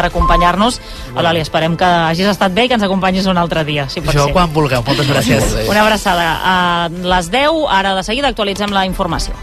per acompanyar-nos. Eulàlia, esperem que hagis estat bé i que ens acompanyis un altre dia, si pot Jo ser. quan vulgueu, moltes gràcies. Una abraçada. A les 10, ara de seguida actualitzem la informació.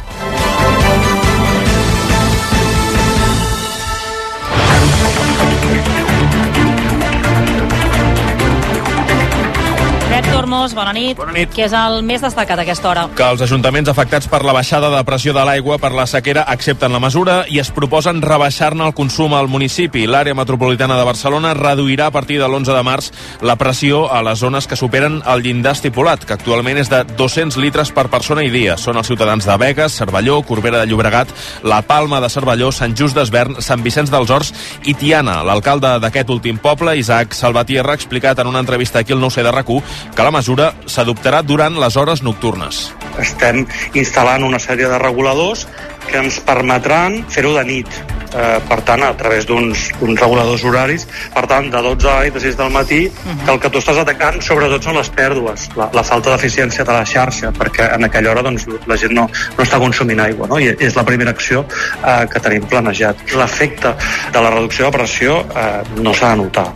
Tormos, bona nit. Bona nit. Què és el més destacat a aquesta hora? que els ajuntaments afectats per la baixada de pressió de l'aigua per la sequera accepten la mesura i es proposen rebaixar-ne el consum al municipi. L'àrea metropolitana de Barcelona reduirà a partir de l'11 de març la pressió a les zones que superen el llindar estipulat, que actualment és de 200 litres per persona i dia. Són els ciutadans de Begues, Cervelló, Corbera de Llobregat, La Palma de Cervelló, Sant Just d'Esvern, Sant Vicenç dels Horts i Tiana. L'alcalde d'aquest últim poble, Isaac Salvatierra, ha explicat en una entrevista aquí al 9C de rac que la mesura s'adoptarà durant les hores nocturnes. estem instal·lant una sèrie de reguladors que ens permetran fer-ho de nit. Eh, per tant, a través d'uns uns reguladors horaris, per tant, de 12 a 6 del matí, que el que tu estàs atacant sobretot són les pèrdues, la, la falta d'eficiència de la xarxa, perquè en aquella hora doncs, la gent no, no està consumint aigua, no? i és la primera acció eh, que tenim planejat. L'efecte de la reducció de pressió eh, no s'ha de notar.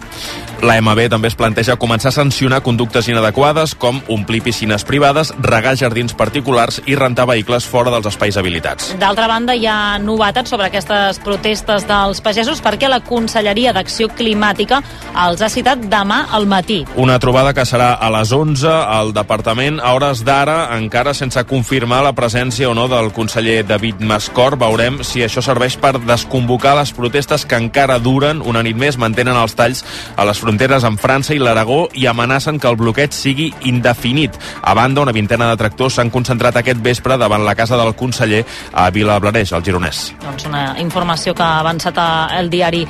La MB també es planteja començar a sancionar conductes inadequades com omplir piscines privades, regar jardins particulars i rentar vehicles fora dels espais habilitats. D'altra banda, hi ha novetats sobre aquestes protestes dels pagesos perquè la Conselleria d'Acció Climàtica els ha citat demà al matí. Una trobada que serà a les 11 al departament, a hores d'ara, encara sense confirmar la presència o no del conseller David Mascor. Veurem si això serveix per desconvocar les protestes que encara duren una nit més, mantenen els talls a les fronteres amb França i l'Aragó i amenacen que el bloqueig sigui indefinit. A banda, una vintena de tractors s'han concentrat aquest vespre davant la casa del conseller a Vila Blareig, al Gironès. Doncs una informació que ha avançat el diari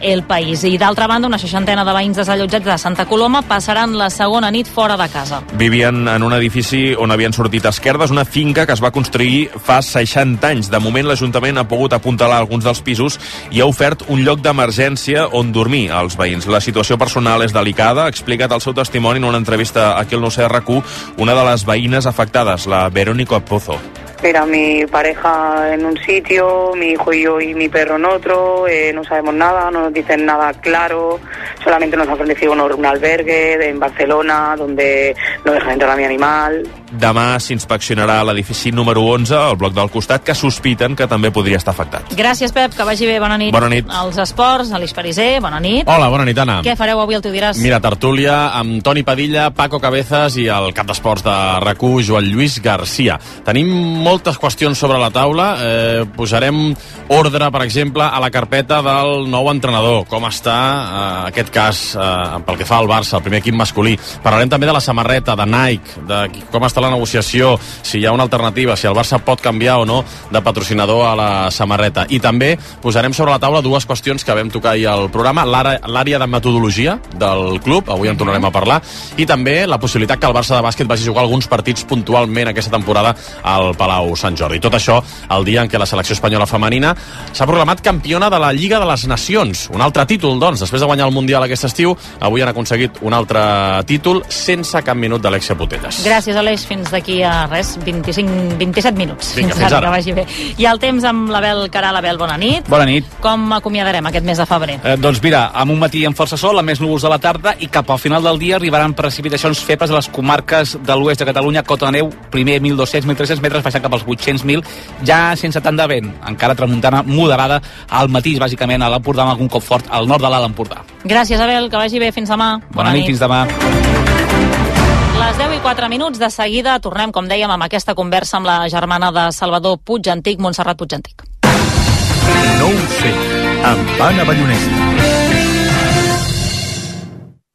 El País. I d'altra banda, una seixantena de veïns desallotjats de Santa Coloma passaran la segona nit fora de casa. Vivien en un edifici on havien sortit esquerdes, una finca que es va construir fa 60 anys. De moment, l'Ajuntament ha pogut apuntalar alguns dels pisos i ha ofert un lloc d'emergència on dormir als veïns. La situació personal és delicada, ha explicat el seu testimoni en una entrevista aquí al 9C RQ una de les veïnes afectades, la Verónica Pozo. Mira, mi pareja en un sitio, mi hijo y yo y mi perro en otro, eh, no sabemos nada, no nos dicen nada claro, solamente nos ha ofrecido un, un albergue de- en Barcelona donde no dejan entrar a mi animal. Demà s'inspeccionarà l'edifici número 11, al bloc del costat, que sospiten que també podria estar afectat. Gràcies, Pep, que vagi bé. Bona nit. Bona nit. Els esports, Aleix Pariser, bona nit. Hola, bona nit, Anna. Què fareu avui, el tu diràs? Mira, tertúlia amb Toni Padilla, Paco Cabezas i el cap d'esports de rac Joan Lluís Garcia. Tenim moltes qüestions sobre la taula. Eh, posarem ordre, per exemple, a la carpeta del nou entrenador. Com està eh, aquest cas eh, pel que fa al Barça, el primer equip masculí. Parlarem també de la samarreta, de Nike, de com està la negociació, si hi ha una alternativa, si el Barça pot canviar o no de patrocinador a la samarreta. I també posarem sobre la taula dues qüestions que vam tocar ahir al programa, l'àrea de metodologia del club, avui en tornarem a parlar, i també la possibilitat que el Barça de bàsquet vagi jugar alguns partits puntualment aquesta temporada al Palau Sant Jordi. Tot això el dia en què la selecció espanyola femenina s'ha proclamat campiona de la Lliga de les Nacions. Un altre títol, doncs, després de guanyar el Mundial aquest estiu, avui han aconseguit un altre títol sense cap minut d'Alexia Putellas. Gràcies, Aleix. Fins d'aquí a res, 25, 27 minuts. Vinga, fins ara. Que vagi bé. I el temps amb l'Abel Caral. Abel, bona nit. Bona nit. Com acomiadarem aquest mes de febrer? Eh, doncs mira, amb un matí amb força sol, amb més núvols a la tarda i cap al final del dia arribaran precipitacions febles a les comarques de l'oest de Catalunya, cota de neu, primer 1.200-1.300 metres, baixant cap als 800.000, ja sense tant de vent, encara tramuntana moderada al matí, bàsicament a l'Empordà amb algun cop fort al nord de l'Alt Empordà. Gràcies, Abel, que vagi bé. Fins demà. Bona, nit, fins demà. Les 10 i 4 minuts de seguida tornem, com dèiem, amb aquesta conversa amb la germana de Salvador Puig Antic, Montserrat Puig Antic. No ho sé, amb Anna Ballonesta.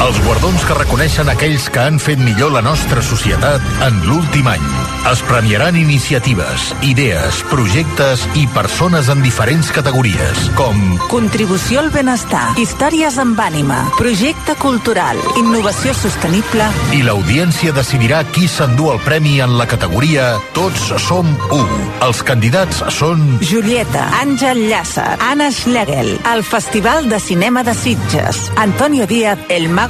Els guardons que reconeixen aquells que han fet millor la nostra societat en l'últim any. Es premiaran iniciatives, idees, projectes i persones en diferents categories, com Contribució al benestar, històries amb ànima, projecte cultural, innovació sostenible... I l'audiència decidirà qui s'endú el premi en la categoria Tots som u. Els candidats són... Julieta, Àngel Llàcer, Anna Schlegel, el Festival de Cinema de Sitges, Antonio Díaz, El Mago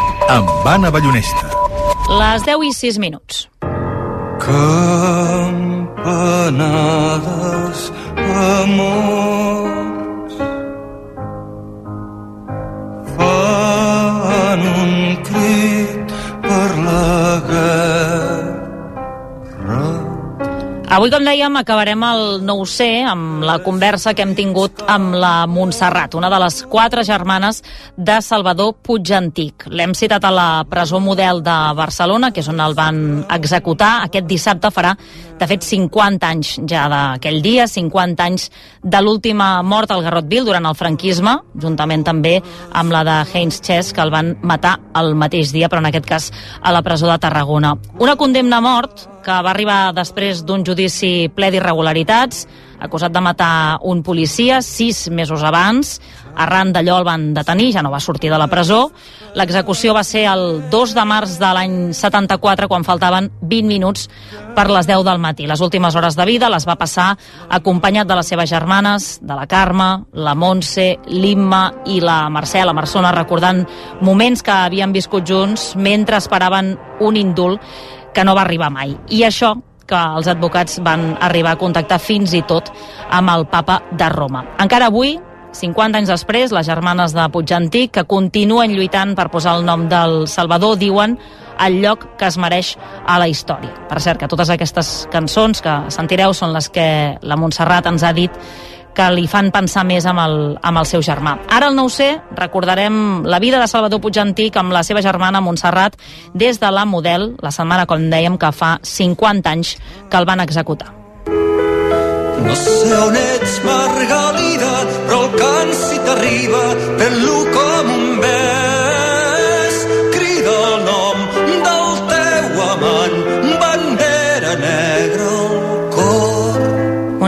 amb Anna Ballonesta. Les 10 i 6 minuts. Campanades amors Avui, com dèiem, acabarem el nou c amb la conversa que hem tingut amb la Montserrat, una de les quatre germanes de Salvador Puig Antic. L'hem citat a la presó model de Barcelona, que és on el van executar. Aquest dissabte farà, de fet, 50 anys ja d'aquell dia, 50 anys de l'última mort al Garrotville durant el franquisme, juntament també amb la de Heinz Chess, que el van matar el mateix dia, però en aquest cas a la presó de Tarragona. Una condemna a mort que va arribar després d'un judici ple d'irregularitats, acusat de matar un policia sis mesos abans. Arran d'allò el van detenir, ja no va sortir de la presó. L'execució va ser el 2 de març de l'any 74, quan faltaven 20 minuts per les 10 del matí. Les últimes hores de vida les va passar acompanyat de les seves germanes, de la Carme, la Montse, l'Imma i la Mercè, la Marsona, recordant moments que havien viscut junts mentre esperaven un indult que no va arribar mai. I això que els advocats van arribar a contactar fins i tot amb el papa de Roma. Encara avui, 50 anys després, les germanes de Puig Antic, que continuen lluitant per posar el nom del Salvador, diuen el lloc que es mereix a la història. Per cert, que totes aquestes cançons que sentireu són les que la Montserrat ens ha dit que li fan pensar més amb el, amb el seu germà. Ara al 9C recordarem la vida de Salvador Puig Antic amb la seva germana Montserrat des de la Model, la setmana, com dèiem, que fa 50 anys que el van executar. No sé on ets, Margalida, però el cant si t'arriba fent-lo com un bes.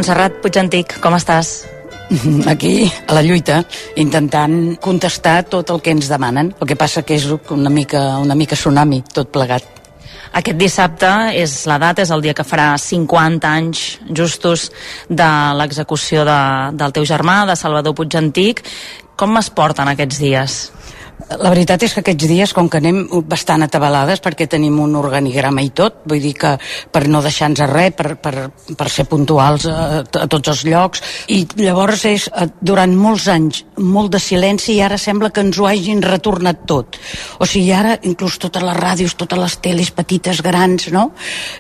Montserrat Puig Antic, com estàs? aquí, a la lluita, intentant contestar tot el que ens demanen. El que passa que és una mica, una mica tsunami, tot plegat. Aquest dissabte és la data, és el dia que farà 50 anys justos de l'execució de, del teu germà, de Salvador Puig Antic. Com es porten aquests dies? La veritat és que aquests dies, com que anem bastant atabalades perquè tenim un organigrama i tot, vull dir que per no deixar-nos res, per, per, per ser puntuals a, a tots els llocs, i llavors és eh, durant molts anys molt de silenci i ara sembla que ens ho hagin retornat tot. O sigui, ara inclús totes les ràdios, totes les teles petites, grans, no?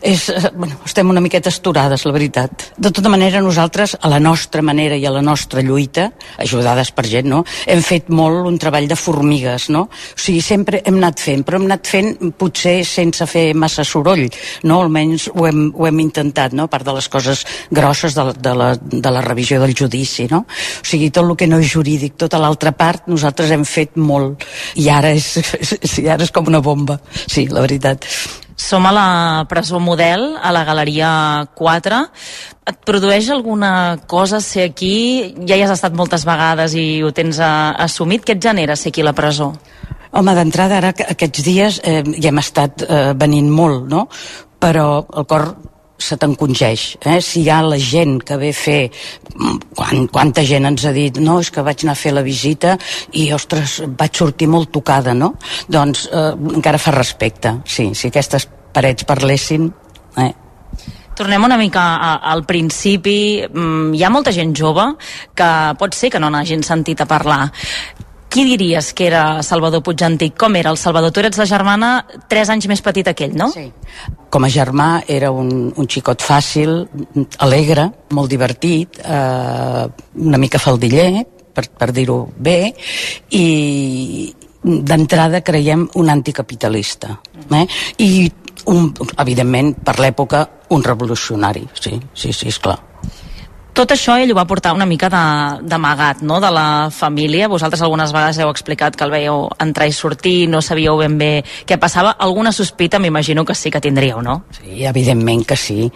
És, eh, bueno, estem una miqueta esturades, la veritat. De tota manera, nosaltres, a la nostra manera i a la nostra lluita, ajudades per gent, no? Hem fet molt un treball de formigues amigues, no? O sigui, sempre hem anat fent, però hem anat fent potser sense fer massa soroll, no? Almenys ho hem, ho hem intentat, no? A part de les coses grosses de, de, la, de la revisió del judici, no? O sigui, tot el que no és jurídic, tota l'altra part, nosaltres hem fet molt. I ara és, sí, ara és com una bomba, sí, la veritat. Som a la presó model, a la Galeria 4. Et produeix alguna cosa ser aquí? Ja hi has estat moltes vegades i ho tens a, assumit. Què et genera ser aquí a la presó? Home, d'entrada, ara que- aquests dies eh, ja hem estat eh, venint molt, no? Però el cor se t'encongeix. Eh? Si hi ha la gent que ve a fer... mm, Quan, quanta gent ens ha dit no, és que vaig anar a fer la visita i, ostres, vaig sortir molt tocada, no? Doncs eh, encara fa respecte. Sí, si aquestes parets parlessin... Eh? Tornem una mica a, al principi. Mm, Hi ha molta gent jove que pot ser que no n'hagin sentit a parlar. Qui diries que era Salvador Puigantic? Com era el Salvador? Tu eres la germana tres anys més petita que ell, no? Sí. Com a germà era un, un xicot fàcil, alegre, molt divertit, eh, una mica faldiller, per, per dir-ho bé, i d'entrada creiem un anticapitalista. Eh? I, un, evidentment, per l'època, un revolucionari. Sí, sí, sí, és clar. Tot això ell ho va portar una mica d'amagat, no?, de la família. Vosaltres algunes vegades heu explicat que el veieu entrar i sortir, no sabíeu ben bé què passava. Alguna sospita m'imagino que sí que tindríeu, no? Sí, evidentment que sí.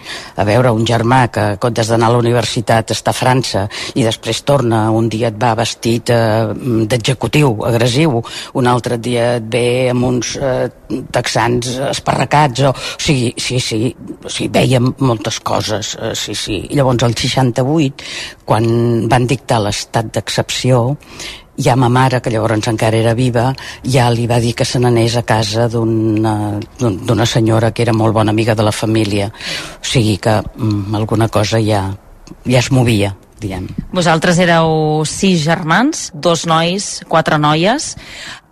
A veure, un germà que en comptes d'anar a la universitat està a França i després torna, un dia et va vestit eh, d'executiu, agressiu, un altre dia et ve amb uns eh, texans esparracats, o, o sigui, sí, sí, o sigui, veiem moltes coses, eh, sí, sí. Llavors el 68, quan van dictar l'estat d'excepció, ja ma mare, que llavors encara era viva, ja li va dir que se n'anés a casa d'un- d'una senyora que era molt bona amiga de la família. O sigui que mm, alguna cosa ja, ja es movia, diguem. Vosaltres éreu sis germans, dos nois, quatre noies.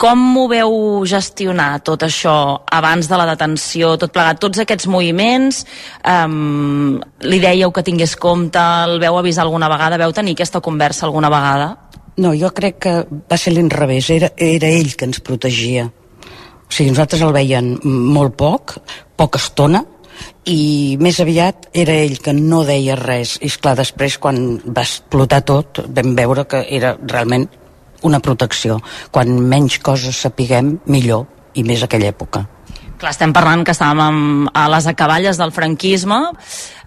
Com ho veu gestionar tot això abans de la detenció, tot plegat, tots aquests moviments? Um, li dèieu que tingués compte, el veu avisar alguna vegada, veu tenir aquesta conversa alguna vegada? No, jo crec que va ser l'inrevés, era, era ell que ens protegia. O sigui, nosaltres el veien molt poc, poca estona, i més aviat era ell que no deia res. I esclar, després, quan va explotar tot, vam veure que era realment una protecció. Quan menys coses sapiguem, millor, i més aquella època. Clar, estem parlant que estàvem a les acaballes del franquisme.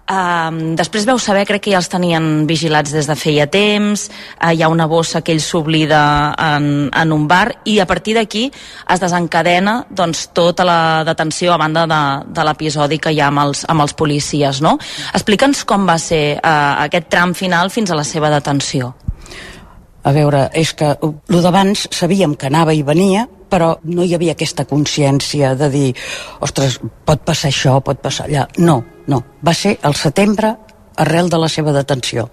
Uh, després veu saber, crec que ja els tenien vigilats des de feia temps, uh, hi ha una bossa que ell s'oblida en, en un bar i a partir d'aquí es desencadena doncs, tota la detenció a banda de, de l'episodi que hi ha amb els, amb els policies. No? Explica'ns com va ser uh, aquest tram final fins a la seva detenció. A veure, és que el d'abans sabíem que anava i venia, però no hi havia aquesta consciència de dir, ostres, pot passar això, pot passar allà. No, no. Va ser el setembre arrel de la seva detenció.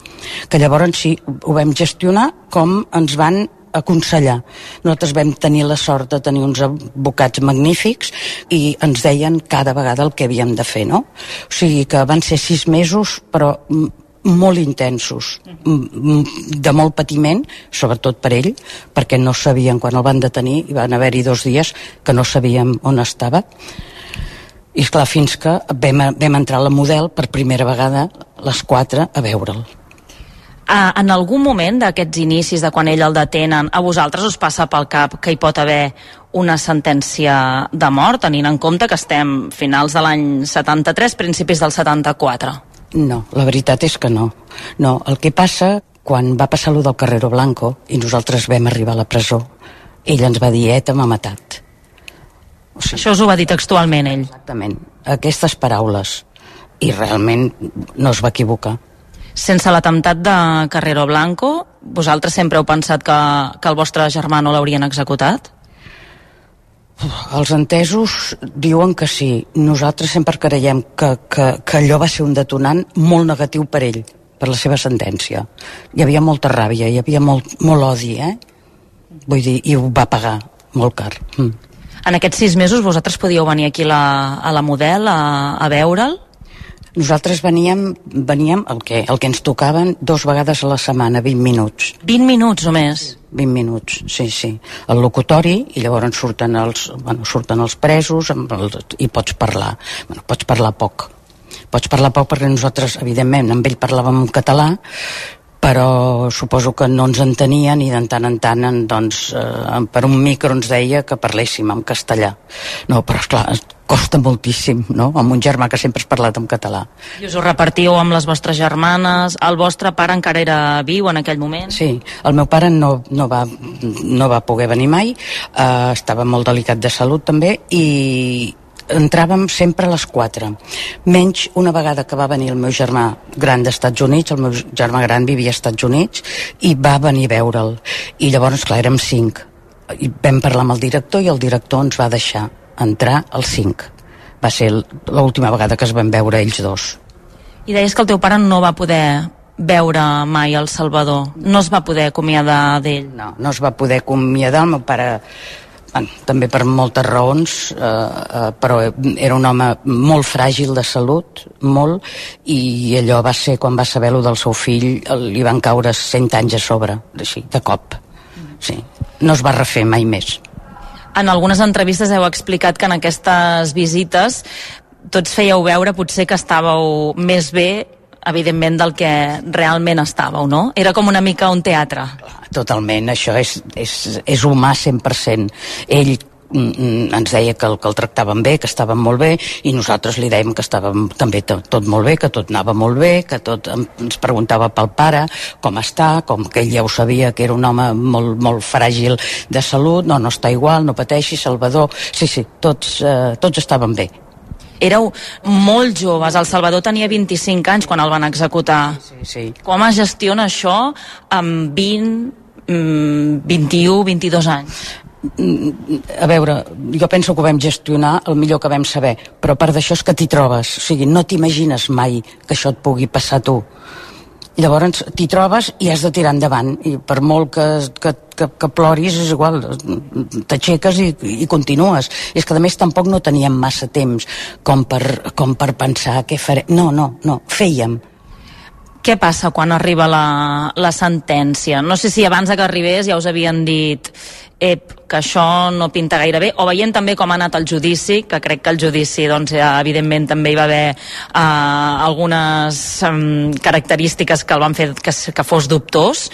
Que llavors sí, ho vam gestionar com ens van aconsellar. Nosaltres vam tenir la sort de tenir uns advocats magnífics i ens deien cada vegada el que havíem de fer, no? O sigui que van ser sis mesos, però mm, molt intensos, de molt patiment, sobretot per ell, perquè no sabien quan el van detenir, i van haver-hi dos dies que no sabíem on estava. I esclar, fins que vam, vam entrar a la model per primera vegada, les quatre, a veure'l. Uh, en algun moment d'aquests inicis, de quan ell el detenen, a vosaltres us passa pel cap que hi pot haver una sentència de mort, tenint en compte que estem finals de l'any 73, principis del 74? No, la veritat és que no. No, el que passa, quan va passar lo del Carrero Blanco i nosaltres vam arribar a la presó, ell ens va dir, ETA m'ha matat. O sigui, Això us ho va dir textualment ell. Exactament, aquestes paraules. I realment no es va equivocar. Sense l'atemptat de Carrero Blanco, vosaltres sempre heu pensat que, que el vostre germà no l'haurien executat? Els entesos diuen que sí. Nosaltres sempre creiem que, que, que allò va ser un detonant molt negatiu per ell, per la seva sentència. Hi havia molta ràbia, hi havia molt, molt odi, eh? Vull dir, i ho va pagar molt car. Mm. En aquests sis mesos vosaltres podíeu venir aquí la, a la Model a, a veure'l? Nosaltres veníem, veníem el, que, el que ens tocaven dos vegades a la setmana, 20 minuts. 20 minuts només? 20 minuts, sí, sí. El locutori, i llavors surten els, bueno, surten els presos amb el, i pots parlar. Bueno, pots parlar poc. Pots parlar poc perquè nosaltres, evidentment, amb ell parlàvem en català, però suposo que no ens entenien i de tant en tant en, doncs, eh, per un micro ens deia que parléssim en castellà no, però esclar, costa moltíssim no? amb un germà que sempre has parlat en català I us ho repartíeu amb les vostres germanes el vostre pare encara era viu en aquell moment? Sí, el meu pare no, no, va, no va poder venir mai eh, estava molt delicat de salut també i entràvem sempre a les 4 menys una vegada que va venir el meu germà gran d'Estats Units el meu germà gran vivia als Estats Units i va venir a veure'l. I llavors clar, érem 5 i vam parlar amb el director i el director ens va deixar entrar als 5 va ser l'última vegada que es van veure ells dos. I deies que el teu pare no va poder veure mai el Salvador. No es va poder acomiadar d'ell? No, no es va poder acomiadar. El meu pare també per moltes raons eh, eh, però era un home molt fràgil de salut molt, i allò va ser quan va saber lo del seu fill li van caure 100 anys a sobre així, de cop sí. no es va refer mai més en algunes entrevistes heu explicat que en aquestes visites tots fèieu veure potser que estàveu més bé evidentment del que realment estàveu, no? Era com una mica un teatre. Totalment, això és, és, és humà 100%. Ell mm, mm, ens deia que el, que el tractaven bé, que estaven molt bé, i nosaltres li dèiem que estàvem també tot molt bé, que tot anava molt bé, que tot ens preguntava pel pare, com està, com que ell ja ho sabia, que era un home molt, molt fràgil de salut, no, no està igual, no pateixi, Salvador, sí, sí, tots, eh, tots estaven bé. Éreu molt joves, el Salvador tenia 25 anys quan el van executar. Sí, sí. Com es gestiona això amb 20, mm, 21, 22 anys? a veure, jo penso que ho vam gestionar el millor que vam saber, però part d'això és que t'hi trobes, o sigui, no t'imagines mai que això et pugui passar a tu. Llavors t'hi trobes i has de tirar endavant, i per molt que, que, que, que ploris és igual, t'aixeques i, i continues. I és que a més tampoc no teníem massa temps com per, com per pensar què farem. No, no, no, fèiem què passa quan arriba la, la sentència? No sé si abans que arribés ja us havien dit ep, que això no pinta gaire bé, o veient també com ha anat el judici, que crec que el judici, doncs, evidentment, també hi va haver uh, algunes um, característiques que el van fer que, que fos dubtós.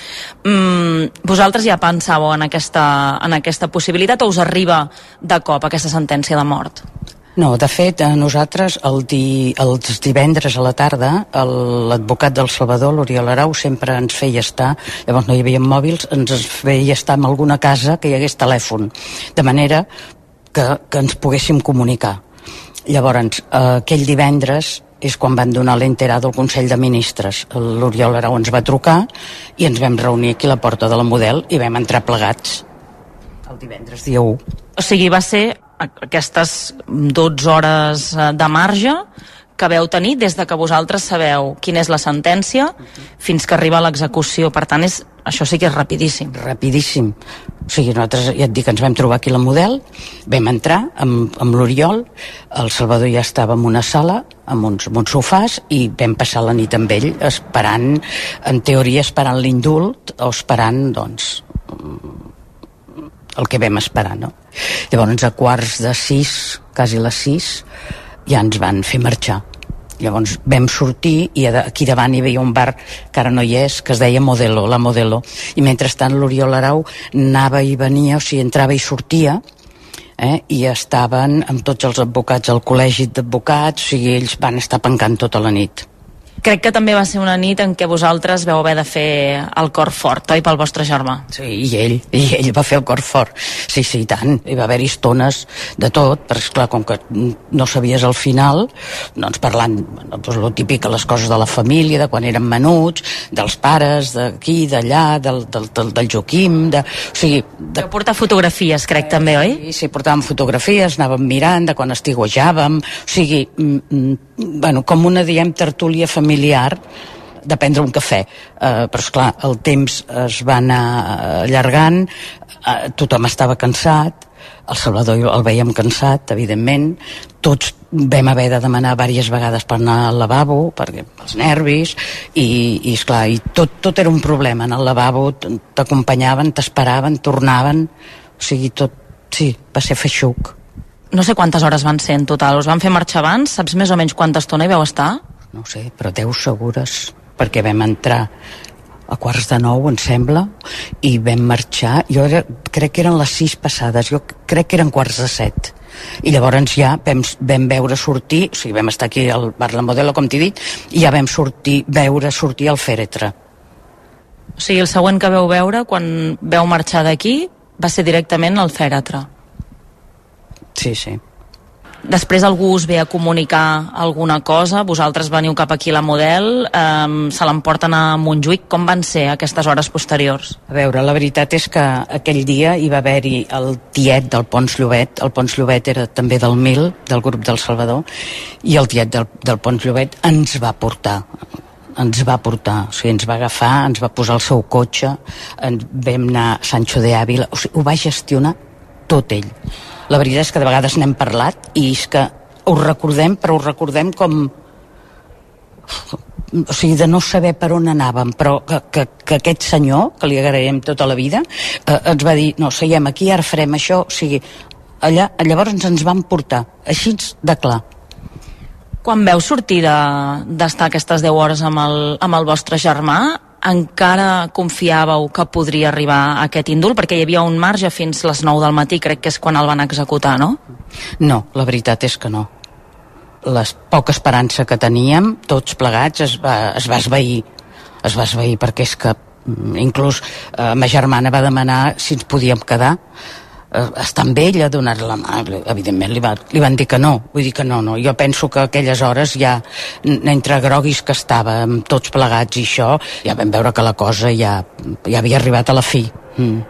Um, vosaltres ja pensàveu en aquesta, en aquesta possibilitat o us arriba de cop aquesta sentència de mort? No, de fet, a nosaltres el di, els divendres a la tarda l'advocat del Salvador, l'Oriol Arau, sempre ens feia estar, llavors no hi havia mòbils, ens feia estar en alguna casa que hi hagués telèfon, de manera que, que ens poguéssim comunicar. Llavors, eh, aquell divendres és quan van donar l'enterada al Consell de Ministres. L'Oriol Arau ens va trucar i ens vam reunir aquí a la porta de la Model i vam entrar plegats el divendres dia 1. O sigui, va ser aquestes 12 hores eh, de marge que veu tenir des de que vosaltres sabeu quina és la sentència fins que arriba l'execució. Per tant, és, això sí que és rapidíssim. Rapidíssim. O sigui, nosaltres, ja et dic, ens vam trobar aquí la model, vam entrar amb, amb l'Oriol, el Salvador ja estava en una sala, amb uns, amb uns sofàs, i vam passar la nit amb ell, esperant, en teoria, esperant l'indult, o esperant, doncs, el que vam esperar, no? Llavors, a quarts de sis, quasi les sis, ja ens van fer marxar. Llavors vam sortir i aquí davant hi havia un bar que ara no hi és, que es deia Modelo, la Modelo. I mentrestant l'Oriol Arau anava i venia, o sigui, entrava i sortia, eh? i estaven amb tots els advocats al col·legi d'advocats, o sigui, ells van estar pencant tota la nit. Crec que també va ser una nit en què vosaltres veu haver de fer el cor fort, oi, pel vostre germà? Sí, i ell, i ell va fer el cor fort. Sí, sí, i tant. Hi va haver estones de tot, però esclar, com que no sabies al final, doncs parlant, bueno, doncs lo típic, les coses de la família, de quan eren menuts, dels pares, d'aquí, d'allà, del, del, del, del Joaquim, de... O sigui... De... Vau portar fotografies, crec, eh, també, oi? Sí, sí, portàvem fotografies, anàvem mirant de quan estiguejàvem, o sigui, mm, mm, bueno, com una, diem, tertúlia familiar de prendre un cafè, eh, però esclar, el temps es va anar allargant, eh, tothom estava cansat, el Salvador el veiem cansat, evidentment, tots vam haver de demanar diverses vegades per anar al lavabo, perquè els nervis, i, i esclar, i tot, tot era un problema, en el lavabo t'acompanyaven, t'esperaven, tornaven, o sigui, tot, sí, va ser feixuc. No sé quantes hores van ser en total, us van fer marxar abans? Saps més o menys quanta estona hi vau estar? no sé, però 10 segures, perquè vam entrar a quarts de nou, em sembla, i vam marxar, jo era, crec que eren les sis passades, jo crec que eren quarts de set. I llavors ja vam, vam veure sortir, o sigui, vam estar aquí al bar La Modelo, com t'he dit, i ja vam sortir, veure sortir el fèretre. O sigui, el següent que veu veure, quan veu marxar d'aquí, va ser directament al fèretre. Sí, sí. Després algú us ve a comunicar alguna cosa, vosaltres veniu cap aquí a la Model, eh, se l'emporten a Montjuïc, com van ser aquestes hores posteriors? A veure, la veritat és que aquell dia hi va haver-hi el tiet del Pons Llobet, el Pons Llobet era també del MIL, del grup del Salvador, i el tiet del, del Pons Llobet ens va portar ens va portar, o sigui, ens va agafar, ens va posar el seu cotxe, ens vam anar a Sancho de Ávila, o sigui, ho va gestionar tot ell. La veritat és que de vegades n'hem parlat i és que ho recordem, però ho recordem com o sigui, de no saber per on anàvem, però que, que, que aquest senyor, que li agrairem tota la vida, eh, ens va dir, no, seiem aquí, ara farem això, o sigui, allà, llavors ens van portar, així de clar. Quan veu sortir d'estar de, aquestes 10 hores amb el, amb el vostre germà, encara confiàveu que podria arribar aquest índol? Perquè hi havia un marge fins les 9 del matí, crec que és quan el van executar, no? No, la veritat és que no. La poca esperança que teníem, tots plegats, es va, es va esvair. Es va esvair perquè és que mm, inclús eh, ma germana va demanar si ens podíem quedar eh, estar amb ella, donar la mà evidentment li, va, li van dir que no vull dir que no, no, jo penso que aquelles hores ja entre groguis que estàvem tots plegats i això ja vam veure que la cosa ja, ja havia arribat a la fi mm.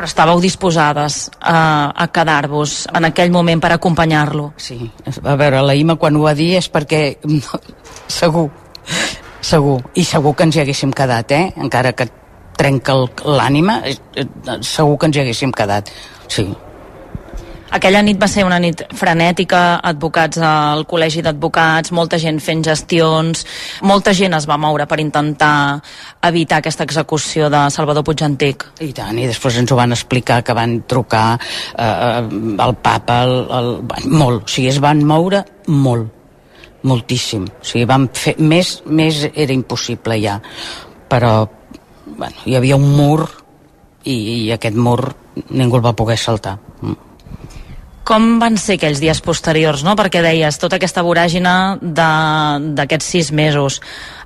Però estàveu disposades a, a quedar-vos en aquell moment per acompanyar-lo? Sí, a veure, la Ima quan ho va dir és perquè segur, segur, i segur que ens hi haguéssim quedat, eh? encara que trenca l'ànima, eh, eh, segur que ens hi haguéssim quedat sí. Aquella nit va ser una nit frenètica, advocats al col·legi d'advocats, molta gent fent gestions, molta gent es va moure per intentar evitar aquesta execució de Salvador Puig Antic. I tant, i després ens ho van explicar que van trucar eh, eh al papa, el, el, molt, o sigui, es van moure molt, moltíssim. O sigui, van fer, més, més era impossible ja, però bueno, hi havia un mur i, i aquest mur ningú el va poder saltar. Mm. Com van ser aquells dies posteriors, no? Perquè deies, tota aquesta voràgina d'aquests sis mesos,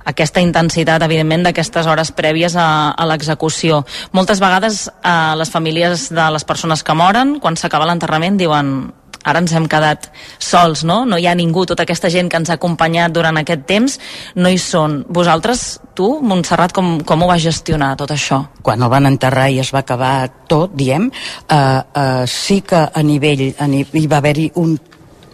aquesta intensitat, evidentment, d'aquestes hores prèvies a, a l'execució. Moltes vegades eh, les famílies de les persones que moren, quan s'acaba l'enterrament, diuen ara ens hem quedat sols, no? No hi ha ningú, tota aquesta gent que ens ha acompanyat durant aquest temps no hi són. Vosaltres, tu, Montserrat, com, com ho vas gestionar tot això? Quan el van enterrar i es va acabar tot, diem, eh, eh, sí que a nivell, a nivell hi va haver-hi un,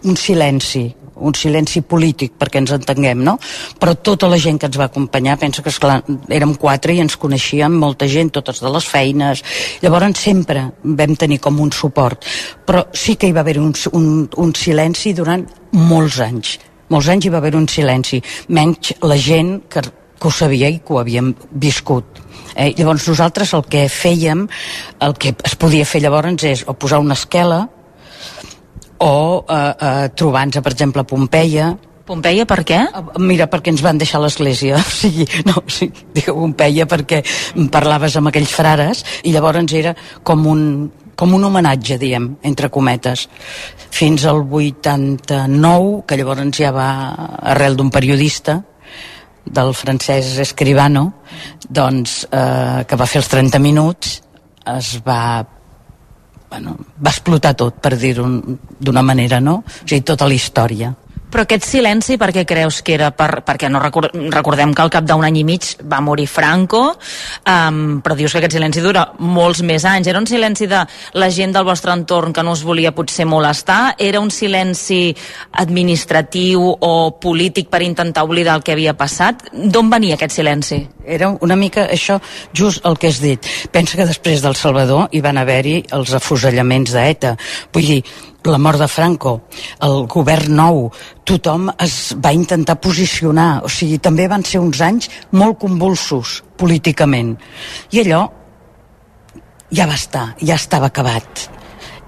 un silenci un silenci polític perquè ens entenguem, no? Però tota la gent que ens va acompanyar, pensa que esclar, érem quatre i ens coneixíem molta gent, totes de les feines, llavors sempre vam tenir com un suport, però sí que hi va haver un, un, un silenci durant molts anys, molts anys hi va haver un silenci, menys la gent que, que ho sabia i que ho havíem viscut. Eh? Llavors nosaltres el que fèiem, el que es podia fer llavors és o posar una esquela o eh, eh, trobant-se, per exemple, a Pompeia, Pompeia per què? Eh, mira, perquè ens van deixar l'església. O sigui, no, o sigui, digue Pompeia perquè parlaves amb aquells frares i llavors era com un, com un homenatge, diem, entre cometes, fins al 89, que llavors ja va arrel d'un periodista, del francès Escribano, doncs, eh, que va fer els 30 minuts, es va bueno, va explotar tot, per dir-ho d'una manera, no? O sigui, tota la història. Però aquest silenci per què creus que era? Per, perquè no record, recordem que al cap d'un any i mig va morir Franco, um, però dius que aquest silenci dura molts més anys. Era un silenci de la gent del vostre entorn que no us volia potser molestar? Era un silenci administratiu o polític per intentar oblidar el que havia passat? D'on venia aquest silenci? Era una mica això, just el que has dit. Pensa que després del Salvador hi van haver-hi els afusellaments d'ETA. Vull dir, la mort de Franco, el govern nou, tothom es va intentar posicionar, o sigui, també van ser uns anys molt convulsos políticament. I allò ja va estar, ja estava acabat.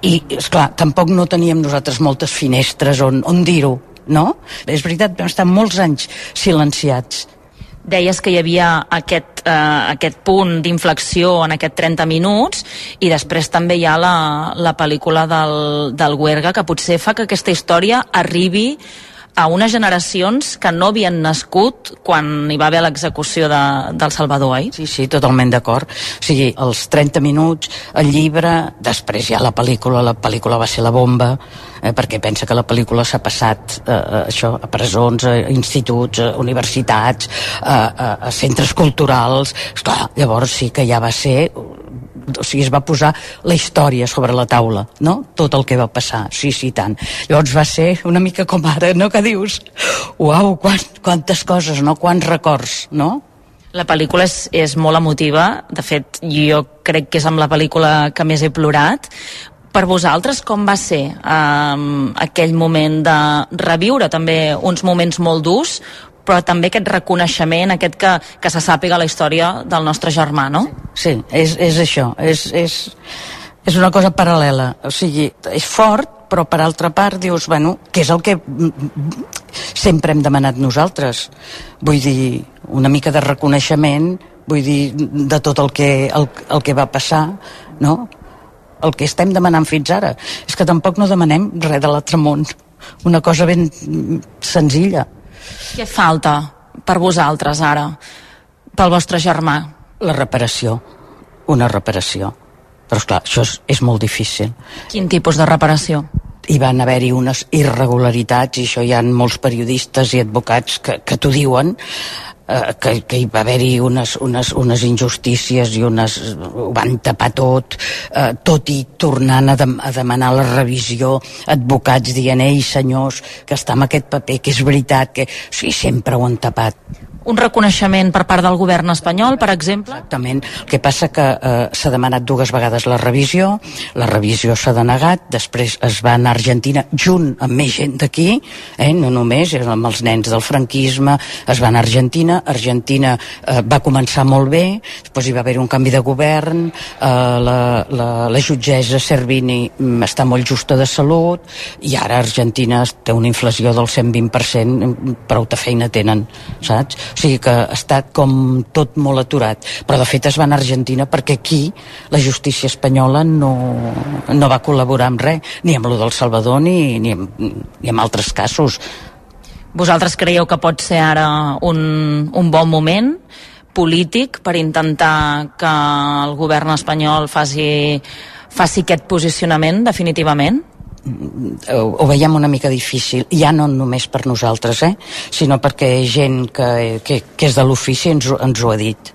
I, és clar, tampoc no teníem nosaltres moltes finestres on, on dir-ho, no? És veritat, vam estar molts anys silenciats deies que hi havia aquest, eh, aquest punt d'inflexió en aquest 30 minuts i després també hi ha la, la pel·lícula del, del Huerga que potser fa que aquesta història arribi a unes generacions que no havien nascut quan hi va haver l'execució de, del Salvador, oi? Sí, sí, totalment d'acord. O sigui, els 30 minuts, el llibre, després ja la pel·lícula, la pel·lícula va ser la bomba, eh, perquè pensa que la pel·lícula s'ha passat eh, eh això, a presons, a instituts, a universitats, a, a, a centres culturals... Esclar, llavors sí que ja va ser o sigui, es va posar la història sobre la taula, no? Tot el que va passar, sí, sí, tant. Llavors va ser una mica com ara, no? Que dius, uau, quant, quantes coses, no? Quants records, no? La pel·lícula és, és molt emotiva, de fet jo crec que és amb la pel·lícula que més he plorat, per vosaltres com va ser um, aquell moment de reviure també uns moments molt durs però també aquest reconeixement, aquest que, que se sàpiga la història del nostre germà, no? Sí, és, és això, és, és, és una cosa paral·lela, o sigui, és fort, però per altra part dius, bueno, què és el que sempre hem demanat nosaltres? Vull dir, una mica de reconeixement, vull dir, de tot el que, el, el que va passar, no? El que estem demanant fins ara. És que tampoc no demanem res de l'altre món. Una cosa ben senzilla. Què falta per vosaltres ara, pel vostre germà? La reparació, una reparació. Però, esclar, això és, és molt difícil. Quin tipus de reparació? hi van haver-hi unes irregularitats i això hi ha molts periodistes i advocats que, que t'ho diuen eh, que, que hi va haver-hi unes, unes, unes injustícies i unes, ho van tapar tot. Eh, tot i tornant a, de, a demanar la revisió advocats dient ei senyors que està en aquest paper que és veritat que sí, sempre ho han tapat un reconeixement per part del govern espanyol, per exemple? Exactament. El que passa que eh, s'ha demanat dues vegades la revisió, la revisió s'ha denegat, després es va anar a Argentina junt amb més gent d'aquí, eh, no només, amb els nens del franquisme, es va anar a Argentina, Argentina eh, va començar molt bé, després hi va haver un canvi de govern, eh, la, la, la jutgessa Servini mm, està molt justa de salut, i ara Argentina té una inflació del 120%, prou de feina tenen, saps? O sigui que ha estat com tot molt aturat. Però de fet es va anar a Argentina perquè aquí la justícia espanyola no, no va col·laborar amb res, ni amb lo del Salvador ni, ni, amb, ni amb altres casos. Vosaltres creieu que pot ser ara un, un bon moment polític per intentar que el govern espanyol faci, faci aquest posicionament definitivament? Ho, ho veiem una mica difícil, ja no només per nosaltres, eh? sinó perquè gent que, que, que és de l'ofici ens, ens ho ha dit.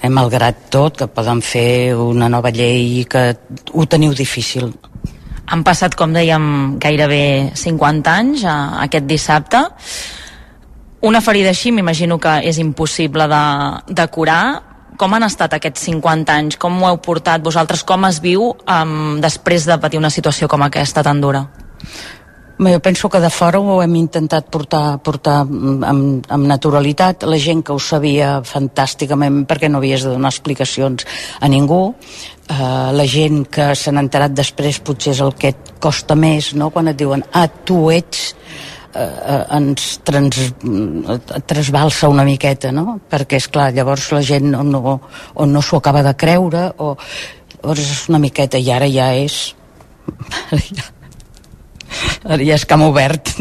Eh, malgrat tot, que poden fer una nova llei que ho teniu difícil. Han passat, com dèiem, gairebé 50 anys a, a aquest dissabte. Una ferida així m'imagino que és impossible de, de curar, com han estat aquests 50 anys? Com ho heu portat vosaltres? Com es viu um, després de patir una situació com aquesta tan dura? Jo penso que de fora ho hem intentat portar, portar amb, amb naturalitat. La gent que ho sabia fantàsticament perquè no havies de donar explicacions a ningú. Uh, la gent que s'han enterat després potser és el que et costa més, no? quan et diuen ah, tu ets eh, eh, ens trans, trasbalsa una miqueta, no? Perquè, és clar, llavors la gent o no, o no s'ho acaba de creure o llavors és una miqueta i ara ja és ara ja, ara ja és camp obert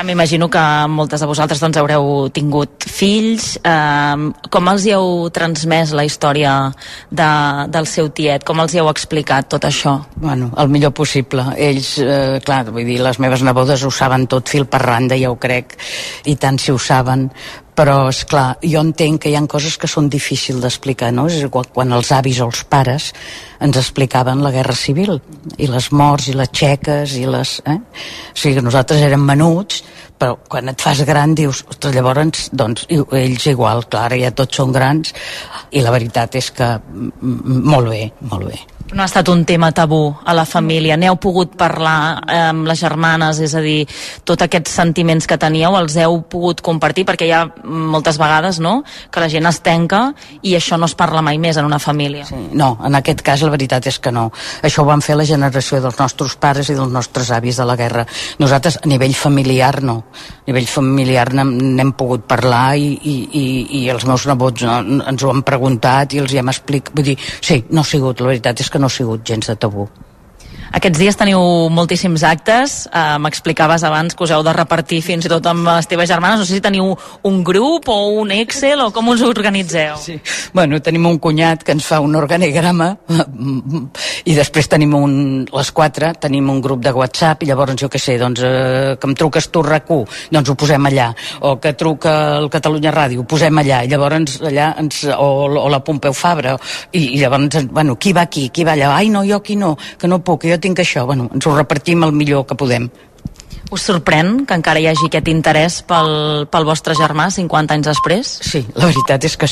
m'imagino que moltes de vosaltres doncs, haureu tingut fills. Eh, com els hi heu transmès la història de, del seu tiet? Com els hi heu explicat tot això? Bueno, el millor possible. Ells, eh, clar, vull dir, les meves nebodes ho saben tot fil per randa, ja ho crec, i tant si ho saben, però és clar, jo entenc que hi han coses que són difícils d'explicar, no? És igual quan els avis o els pares ens explicaven la guerra civil i les morts i les xeques i les... Eh? O sigui, nosaltres érem menuts, però quan et fas gran dius, ostres, llavors, doncs, ells igual, clar, ja tots són grans, i la veritat és que molt bé, molt bé. No ha estat un tema tabú a la família. N'heu pogut parlar eh, amb les germanes, és a dir, tots aquests sentiments que teníeu els heu pogut compartir, perquè hi ha moltes vegades no? que la gent es tenca i això no es parla mai més en una família. Sí, no, en aquest cas la veritat és que no. Això ho van fer la generació dels nostres pares i dels nostres avis de la guerra. Nosaltres, a nivell familiar, no a nivell familiar n'hem pogut parlar i, i, i, i els meus nebots no, ens ho han preguntat i els hi hem explicat, vull dir, sí, no ha sigut, la veritat és que no ha sigut gens de tabú. Aquests dies teniu moltíssims actes, eh, m'explicaves abans que us heu de repartir fins i tot amb les teves germanes, no sé si teniu un grup o un Excel o com us organitzeu. Sí. Bueno, tenim un cunyat que ens fa un organigrama i després tenim un, les quatre, tenim un grup de WhatsApp i llavors jo què sé, doncs eh, que em truques tu RAC1, doncs ho posem allà. O que truca el Catalunya Ràdio, ho posem allà. I llavors allà ens, o, o la Pompeu Fabra i, i llavors, bueno, qui va aquí, qui va allà? Ai no, jo aquí no, que no puc, jo tinc això bueno, ens ho repartim el millor que podem Us sorprèn que encara hi hagi aquest interès pel, pel vostre germà 50 anys després? Sí, la veritat és que sí.